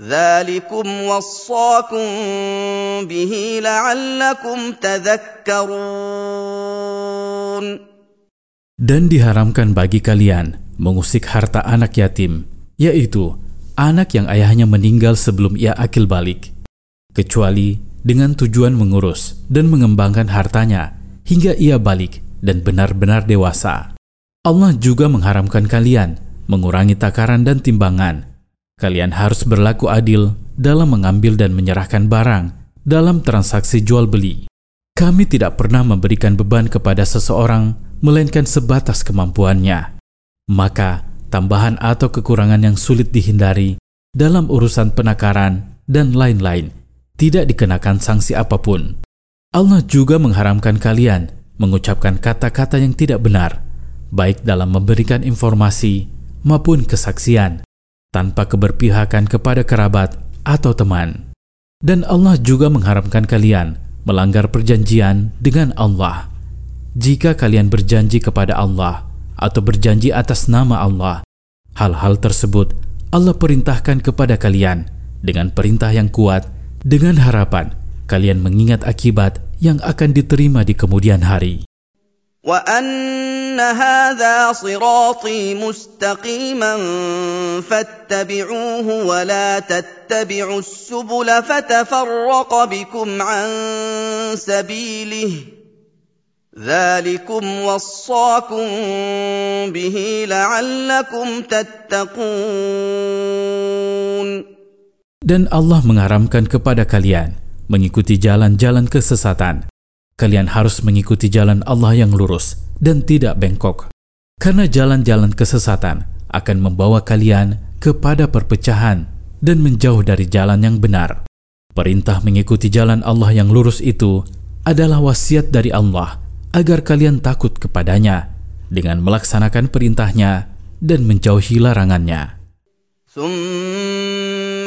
ذلكم وصاكم به لعلكم تذكرون Dan diharamkan bagi kalian mengusik harta anak yatim, yaitu anak yang ayahnya meninggal sebelum ia akil balik, kecuali dengan tujuan mengurus dan mengembangkan hartanya hingga ia balik dan benar-benar dewasa. Allah juga mengharamkan kalian mengurangi takaran dan timbangan Kalian harus berlaku adil dalam mengambil dan menyerahkan barang dalam transaksi jual beli. Kami tidak pernah memberikan beban kepada seseorang melainkan sebatas kemampuannya. Maka, tambahan atau kekurangan yang sulit dihindari dalam urusan penakaran dan lain-lain tidak dikenakan sanksi apa pun. Allah juga mengharamkan kalian mengucapkan kata-kata yang tidak benar, baik dalam memberikan informasi maupun kesaksian tanpa keberpihakan kepada kerabat atau teman. Dan Allah juga mengharamkan kalian melanggar perjanjian dengan Allah. Jika kalian berjanji kepada Allah atau berjanji atas nama Allah, hal-hal tersebut Allah perintahkan kepada kalian dengan perintah yang kuat dengan harapan kalian mengingat akibat yang akan diterima di kemudian hari. وان هذا صراطي مستقيما فاتبعوه ولا تتبعوا السبل فتفرق بكم عن سبيله ذلكم وصاكم به لعلكم تتقون. Dan Allah mengharamkan kepada kalian mengikuti jalan-jalan kesesatan. Kalian harus mengikuti jalan Allah yang lurus dan tidak bengkok. Karena jalan-jalan kesesatan akan membawa kalian kepada perpecahan dan menjauh dari jalan yang benar. Perintah mengikuti jalan Allah yang lurus itu adalah wasiat dari Allah agar kalian takut kepadanya dengan melaksanakan perintahnya dan menjauhi larangannya.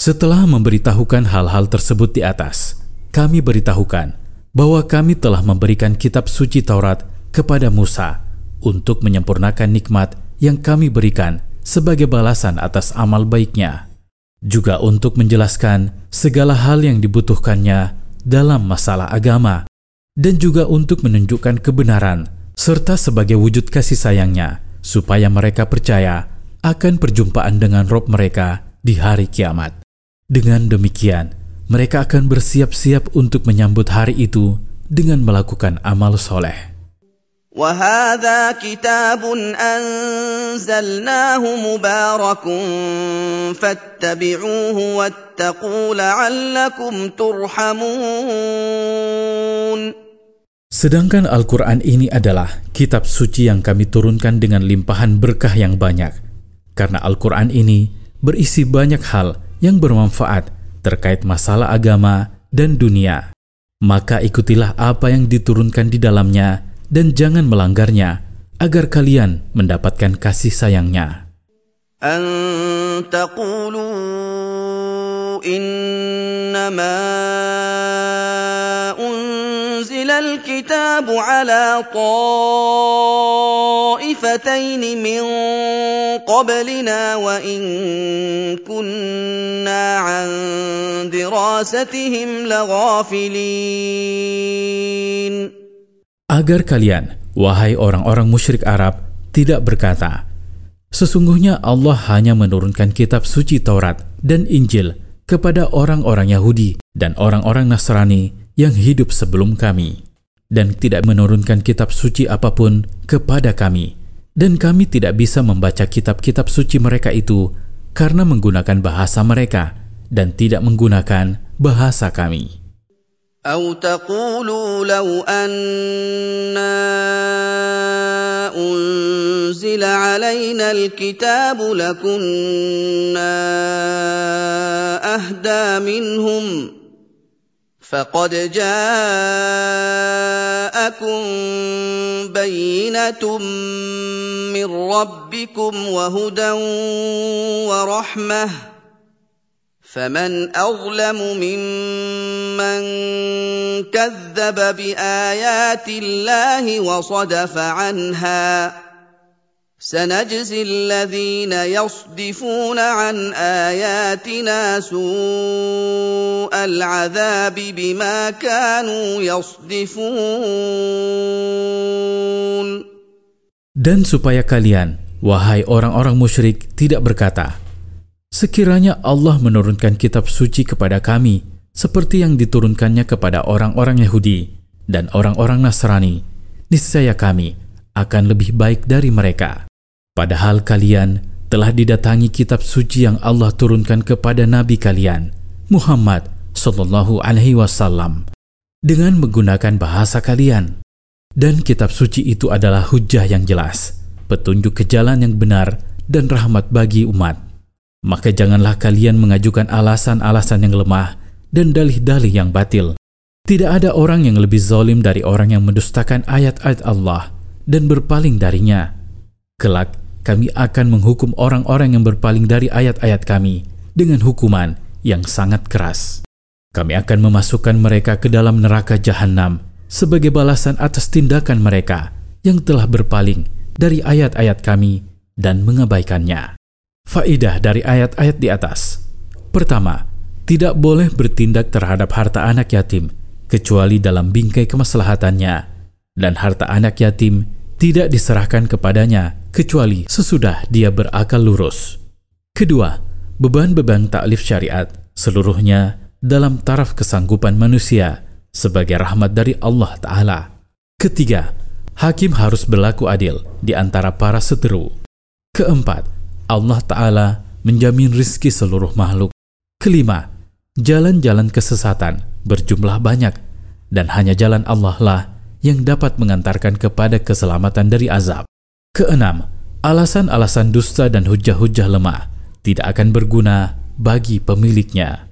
Setelah memberitahukan hal-hal tersebut di atas, kami beritahukan bahwa kami telah memberikan kitab suci Taurat kepada Musa untuk menyempurnakan nikmat yang kami berikan sebagai balasan atas amal baiknya juga untuk menjelaskan segala hal yang dibutuhkannya dalam masalah agama, dan juga untuk menunjukkan kebenaran serta sebagai wujud kasih sayangnya, supaya mereka percaya akan perjumpaan dengan Rob mereka di hari kiamat. Dengan demikian, mereka akan bersiap-siap untuk menyambut hari itu dengan melakukan amal soleh. وهذا كتاب انزلناه مبارك فاتبعوه واتقوا لعلكم ترحمون Sedangkan Al-Quran ini adalah kitab suci yang kami turunkan dengan limpahan berkah yang banyak. Karena Al-Quran ini berisi banyak hal yang bermanfaat terkait masalah agama dan dunia. Maka ikutilah apa yang diturunkan di dalamnya dan jangan melanggarnya agar kalian mendapatkan kasih sayangnya. أن تقولوا إنما أنزل الكتاب على طائفتين من قبلنا وإن كنا عن دراستهم لغافلين agar kalian, wahai orang-orang musyrik Arab, tidak berkata, Sesungguhnya Allah hanya menurunkan kitab suci Taurat dan Injil kepada orang-orang Yahudi dan orang-orang Nasrani yang hidup sebelum kami, dan tidak menurunkan kitab suci apapun kepada kami, dan kami tidak bisa membaca kitab-kitab suci mereka itu karena menggunakan bahasa mereka dan tidak menggunakan bahasa kami. أو تقولوا لو أنا أنزل علينا الكتاب لكنا أهدى منهم فقد جاءكم بينة من ربكم وهدى ورحمة فمن أظلم ممن كذب بآيات الله وصدف عنها سنجزي الذين يصدفون عن آياتنا سوء العذاب بما كانوا يصدفون Dan supaya kalian, wahai orang-orang musyrik, tidak berkata, Sekiranya Allah menurunkan kitab suci kepada kami, seperti yang diturunkannya kepada orang-orang Yahudi dan orang-orang Nasrani, niscaya kami akan lebih baik dari mereka. Padahal kalian telah didatangi kitab suci yang Allah turunkan kepada nabi kalian, Muhammad sallallahu alaihi wasallam, dengan menggunakan bahasa kalian. Dan kitab suci itu adalah hujah yang jelas, petunjuk ke jalan yang benar dan rahmat bagi umat. Maka janganlah kalian mengajukan alasan-alasan yang lemah dan dalih-dalih yang batil. Tidak ada orang yang lebih zalim dari orang yang mendustakan ayat-ayat Allah dan berpaling darinya. Kelak, kami akan menghukum orang-orang yang berpaling dari ayat-ayat kami dengan hukuman yang sangat keras. Kami akan memasukkan mereka ke dalam neraka jahanam sebagai balasan atas tindakan mereka yang telah berpaling dari ayat-ayat kami dan mengabaikannya. Faidah dari ayat-ayat di atas. Pertama, tidak boleh bertindak terhadap harta anak yatim kecuali dalam bingkai kemaslahatannya dan harta anak yatim tidak diserahkan kepadanya kecuali sesudah dia berakal lurus. Kedua, beban-beban taklif syariat seluruhnya dalam taraf kesanggupan manusia sebagai rahmat dari Allah Ta'ala. Ketiga, hakim harus berlaku adil di antara para seteru. Keempat, Allah Ta'ala menjamin rizki seluruh makhluk. Kelima, jalan-jalan kesesatan berjumlah banyak dan hanya jalan Allah lah yang dapat mengantarkan kepada keselamatan dari azab. Keenam, alasan-alasan dusta dan hujah-hujah lemah tidak akan berguna bagi pemiliknya.